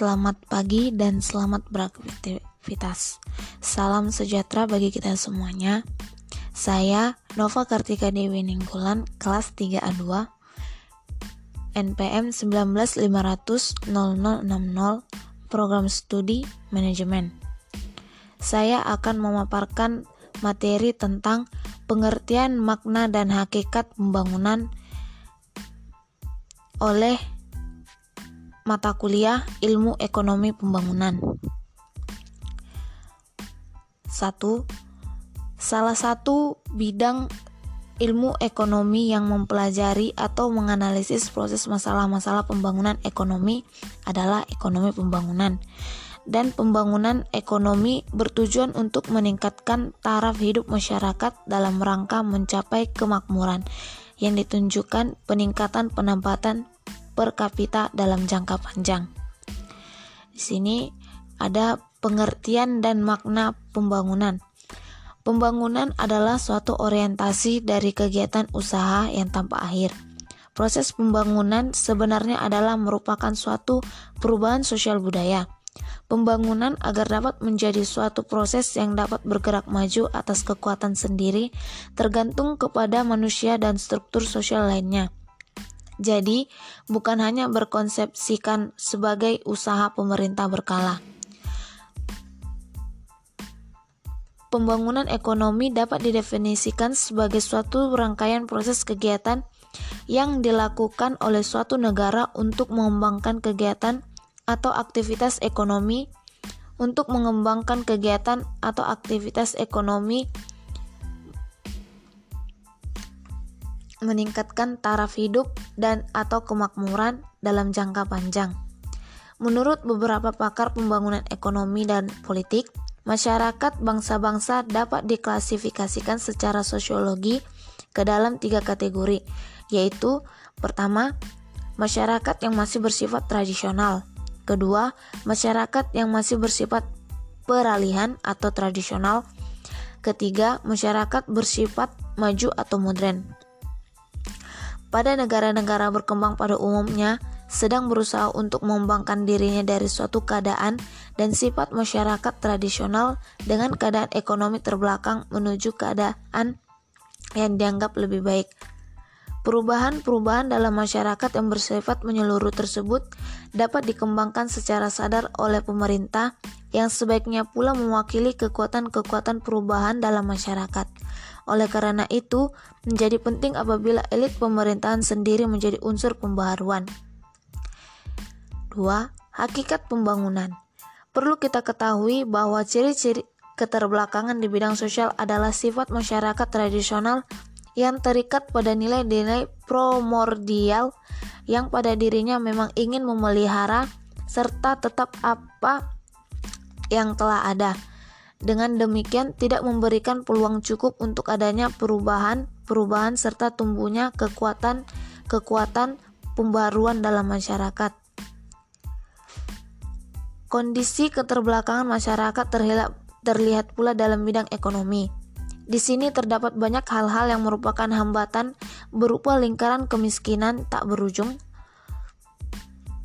selamat pagi dan selamat beraktivitas. Salam sejahtera bagi kita semuanya. Saya Nova Kartika Dewi Ninggolan, kelas 3A2, NPM 19500 program studi manajemen. Saya akan memaparkan materi tentang pengertian makna dan hakikat pembangunan oleh mata kuliah Ilmu Ekonomi Pembangunan. 1. Salah satu bidang ilmu ekonomi yang mempelajari atau menganalisis proses masalah-masalah pembangunan ekonomi adalah ekonomi pembangunan. Dan pembangunan ekonomi bertujuan untuk meningkatkan taraf hidup masyarakat dalam rangka mencapai kemakmuran yang ditunjukkan peningkatan pendapatan per kapita dalam jangka panjang. Di sini ada pengertian dan makna pembangunan. Pembangunan adalah suatu orientasi dari kegiatan usaha yang tanpa akhir. Proses pembangunan sebenarnya adalah merupakan suatu perubahan sosial budaya. Pembangunan agar dapat menjadi suatu proses yang dapat bergerak maju atas kekuatan sendiri tergantung kepada manusia dan struktur sosial lainnya. Jadi, bukan hanya berkonsepsikan sebagai usaha pemerintah berkala. Pembangunan ekonomi dapat didefinisikan sebagai suatu rangkaian proses kegiatan yang dilakukan oleh suatu negara untuk mengembangkan kegiatan atau aktivitas ekonomi untuk mengembangkan kegiatan atau aktivitas ekonomi meningkatkan taraf hidup dan atau kemakmuran dalam jangka panjang. Menurut beberapa pakar pembangunan ekonomi dan politik, masyarakat bangsa-bangsa dapat diklasifikasikan secara sosiologi ke dalam tiga kategori, yaitu pertama, masyarakat yang masih bersifat tradisional, kedua, masyarakat yang masih bersifat peralihan atau tradisional, ketiga, masyarakat bersifat maju atau modern pada negara-negara berkembang pada umumnya sedang berusaha untuk mengembangkan dirinya dari suatu keadaan dan sifat masyarakat tradisional dengan keadaan ekonomi terbelakang menuju keadaan yang dianggap lebih baik. Perubahan-perubahan dalam masyarakat yang bersifat menyeluruh tersebut dapat dikembangkan secara sadar oleh pemerintah yang sebaiknya pula mewakili kekuatan-kekuatan perubahan dalam masyarakat. Oleh karena itu, menjadi penting apabila elit pemerintahan sendiri menjadi unsur pembaharuan. 2. Hakikat pembangunan. Perlu kita ketahui bahwa ciri-ciri keterbelakangan di bidang sosial adalah sifat masyarakat tradisional yang terikat pada nilai-nilai primordial yang pada dirinya memang ingin memelihara serta tetap apa yang telah ada dengan demikian tidak memberikan peluang cukup untuk adanya perubahan-perubahan serta tumbuhnya kekuatan-kekuatan pembaruan dalam masyarakat. Kondisi keterbelakangan masyarakat terlihat, pula dalam bidang ekonomi. Di sini terdapat banyak hal-hal yang merupakan hambatan berupa lingkaran kemiskinan tak berujung,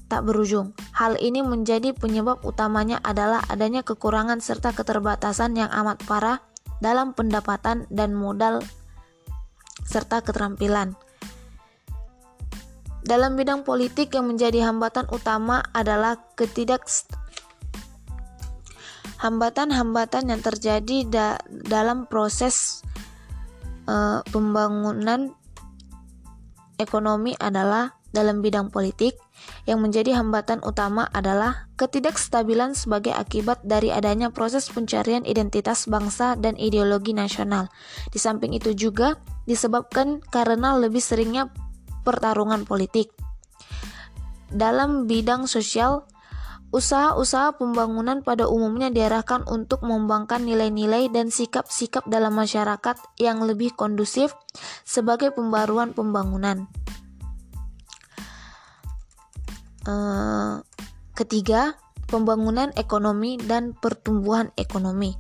tak berujung. Hal ini menjadi penyebab utamanya adalah adanya kekurangan serta keterbatasan yang amat parah dalam pendapatan dan modal serta keterampilan. Dalam bidang politik yang menjadi hambatan utama adalah ketidak hambatan-hambatan yang terjadi da dalam proses uh, pembangunan ekonomi adalah dalam bidang politik yang menjadi hambatan utama adalah ketidakstabilan sebagai akibat dari adanya proses pencarian identitas bangsa dan ideologi nasional. Di samping itu juga disebabkan karena lebih seringnya pertarungan politik. Dalam bidang sosial, usaha-usaha pembangunan pada umumnya diarahkan untuk mengembangkan nilai-nilai dan sikap-sikap dalam masyarakat yang lebih kondusif sebagai pembaruan pembangunan. Eh, ketiga, pembangunan ekonomi dan pertumbuhan ekonomi.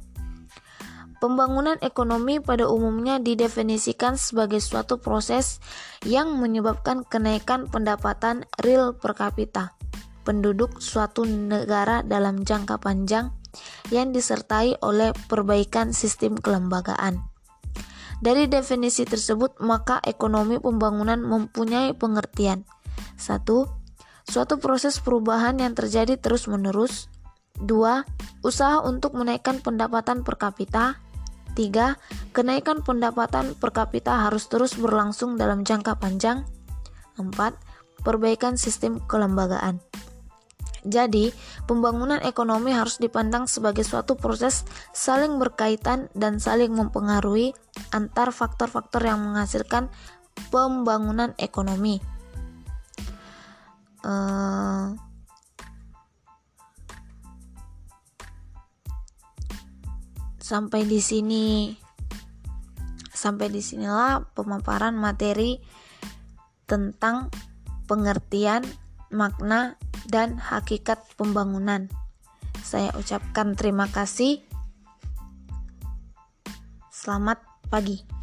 Pembangunan ekonomi pada umumnya didefinisikan sebagai suatu proses yang menyebabkan kenaikan pendapatan real per kapita. Penduduk suatu negara dalam jangka panjang yang disertai oleh perbaikan sistem kelembagaan. Dari definisi tersebut, maka ekonomi pembangunan mempunyai pengertian. 1. Suatu proses perubahan yang terjadi terus-menerus. 2. Usaha untuk menaikkan pendapatan per kapita. 3. Kenaikan pendapatan per kapita harus terus berlangsung dalam jangka panjang. 4. Perbaikan sistem kelembagaan. Jadi, pembangunan ekonomi harus dipandang sebagai suatu proses saling berkaitan dan saling mempengaruhi antar faktor-faktor yang menghasilkan pembangunan ekonomi. Uh, sampai di sini sampai di sinilah pemaparan materi tentang pengertian makna dan hakikat pembangunan. Saya ucapkan terima kasih. Selamat pagi.